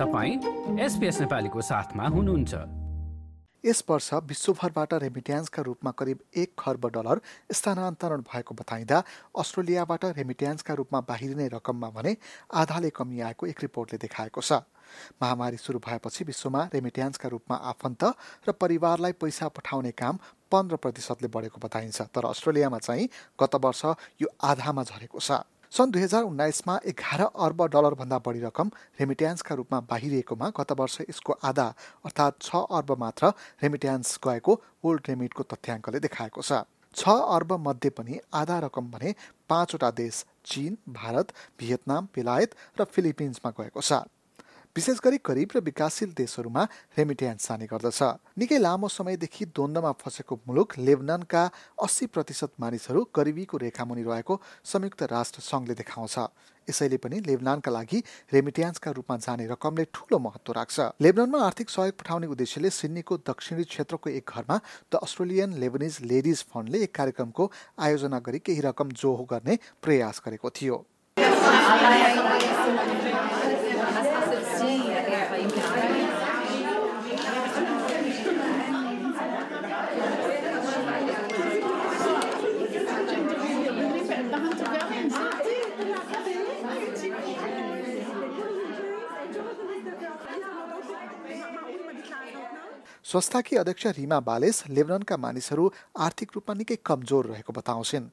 नेपालीको साथमा हुनुहुन्छ। यस वर्ष विश्वभरबाट रेमिट्यान्सका रूपमा करिब एक खर्ब डलर स्थानान्तरण भएको बताइँदा अस्ट्रेलियाबाट रेमिट्यान्सका रूपमा बाहिरिने रकममा भने आधाले कमी आएको एक रिपोर्टले देखाएको छ। महामारी सुरु भएपछि विश्वमा रेमिट्यान्सका रूपमा आफन्त र परिवारलाई पैसा पठाउने काम पन्ध्र प्रतिशतले बढेको बताइन्छ तर अस्ट्रेलियामा चाहिँ गत वर्ष यो आधामा झरेको छ। सन् दुई हजार उन्नाइसमा एघार अर्ब डलरभन्दा बढी रकम रेमिट्यान्सका रूपमा बाहिरिएकोमा गत वर्ष यसको आधा अर्थात् छ अर्ब मात्र रेमिट्यान्स गएको वर्ल्ड रेमिटको तथ्याङ्कले देखाएको छ। छ अर्ब मध्ये पनि आधा रकम भने पाँचवटा देश चीन भारत भियतनाम बेलायत र फिलिपिन्समा गएको छ। विशेष गरी गरिब र विकासशील देशहरूमा रेमिट्यान्स जाने गर्दछ। निकै लामो समयदेखि द्वन्द्वमा फँसेको मुलुक लेबननका अस्सी प्रतिशत मानिसहरू गरिबीको रेखामुनि रहेको संयुक्त राष्ट्र सङ्घले देखाउँछ। यसैले पनि लेबनानका लागि रेमिट्यान्सका रूपमा जाने रकमले ठूलो महत्व राख्छ। लेबनानमा आर्थिक सहयोग पठाउने उद्देश्यले सिडनीको दक्षिणी क्षेत्रको एक घरमा द अस्ट्रेलियन लेबनिज लेडिज फन्डले एक कार्यक्रमको आयोजना गरी केही रकम जोहो गर्ने प्रयास गरेको थियो। संस्थाकी अध्यक्ष रिमा बालेस लेबननका मानिसहरू आर्थिक रूपमा निकै कमजोर रहेको बताउँछिन्.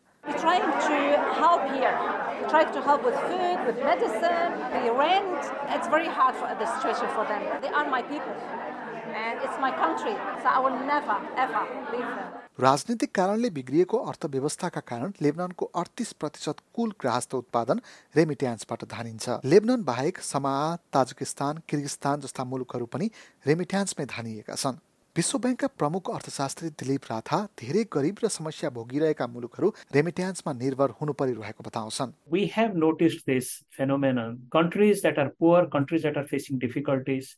And it's my country. So I will never, ever leave them. राजनीतिक कारणले बिग्रिएको अर्थव्यवस्थाका कारण लेबननको अडतिस प्रतिशत कुल ग्राहस्थ उत्पादन रेमिट्यान्सबाट धानिन्छ लेबनन बाहेक समा ताजिकिस्तान किर्गिस्तान जस्ता मुलुकहरू पनि रेमिट्यान्समै धानिएका छन् विश्व ब्याङ्कका प्रमुख अर्थशास्त्री दिलीप राथा धेरै गरिब र समस्या भोगिरहेका मुलुकहरू रेमिट्यान्समा निर्भर हुनु परिरहेको बताउँछन् We have noticed this phenomenon. Countries that are poor, countries that are facing difficulties,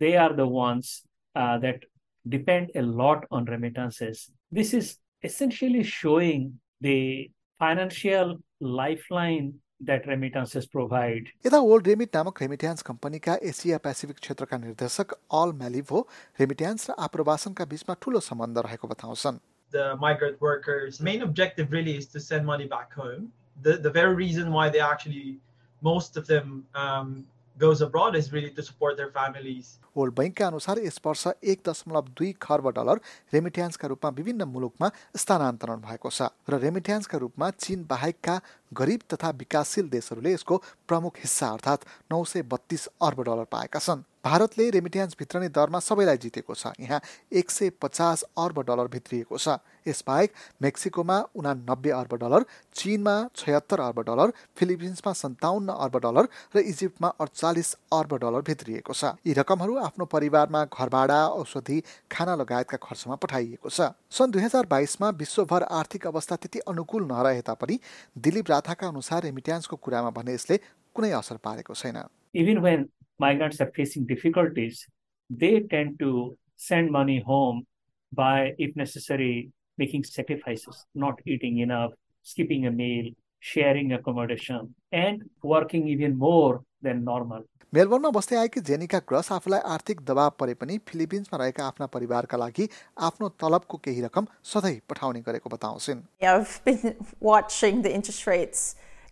they are the ones uh, that depend a lot on remittances. This is essentially showing the financial lifeline that remittances provide. यता world remit नामक remittance कम्पनीका Asia Pacific क्षेत्रका निर्देशक all म्यालिभो remittance र आप्रवासनका बीचमा ठूलो सम्बन्ध रहेको बताउँछन् The migrant workers' main objective really is to send money back home. The, the very reason why they actually, most of them um, goes abroad is really to support their families. World बैङ्कका अनुसार यस वर्ष एक दशमलव दुई खर्ब dollar रेमिट्यान्सका रूपमा विभिन्न मुलुकमा स्थानान्तरण भएको छ र रेमिट्यान्सका रूपमा चीन बाहेकका गरिब तथा विकासशील देशहरूले यसको प्रमुख हिस्सा अर्थात् नौ सय बत्तीस अर्ब डलर पाएका छन्। भारतले रेमिट्यान्स भित्रने दरमा सबैलाई जितेको छ। यहाँ एक सय पचास अर्ब डलर भित्रिएको छ। यसबाहेक मेक्सिकोमा उनानब्बे अर्ब डलर चिनमा छयत्तर अर्ब डलर फिलिपिन्समा सन्ताउन्न अर्ब डलर र इजिप्टमा अडचालिस अर्ब डलर भित्रिएको छ। यी रकमहरू आफ्नो परिवारमा घर भाडा औषधि खाना लगायतका खर्चमा पठाइएको छ। सन् दुई हजार बाइसमा विश्वभर आर्थिक अवस्था त्यति अनुकूल नरहे तापनि दिलीप राथाका अनुसार रेमिट्यान्सको कुरामा भने यसले कुनै असर पारेको छैन Even when migrants are facing difficulties, they tend to send money home by, if necessary, making sacrifices, not eating enough, skipping a meal, sharing accommodation, and working even more than normal. मेलबर्नमा बस्दै आएकी जेनिका gross आफूलाई आर्थिक दबाव परे पनि फिलिपिन्समा रहेका आफ्ना परिवारका लागि आफ्नो तलबको केही रकम सधैँ पठाउने गरेको बताउँछिन् I've been watching the interest rates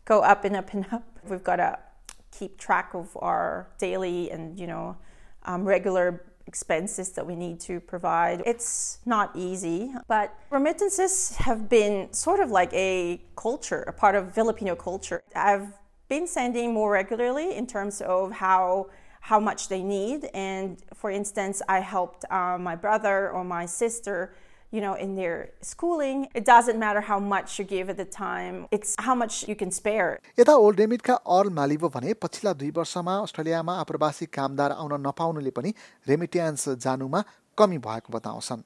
go up and up and up. We've got to keep track of our daily and, you know, um, regular expenses that we need to provide. It's not easy, but remittances have been sort of like a culture, a part of Filipino culture. I've been sending more regularly in terms of how how much they need. And for instance, I helped uh, my brother or my sister you know, in their schooling. It doesn't matter how much you give at the time, it's how much you can spare. यता old रेमिटका all मालिभो भने पछिल्ला दुई वर्षमा अस्ट्रेलियामा आप्रवासी कामदार आउन नपाउनुले पनि remittance जानुमा कमी भएको बताउँछन्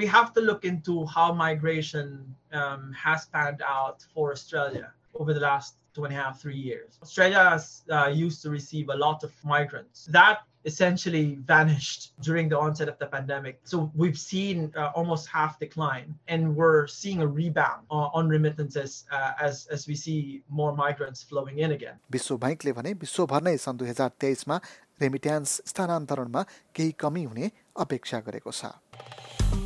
We have to look into how migration um, has panned out for Australia over the last two and a half, three years. Australia has, uh, used to receive a lot of migrants. That essentially vanished during the onset of the pandemic. So we've seen uh, almost half decline, and we're seeing a rebound on, on remittances uh, as, as we see more migrants flowing in again. विश्व ब्याङ्कले भने विश्वभर नै सन् दुई हजार तेइसमा remittance स्थानान्तरणमा केही कमी हुने अपेक्षा गरेको छ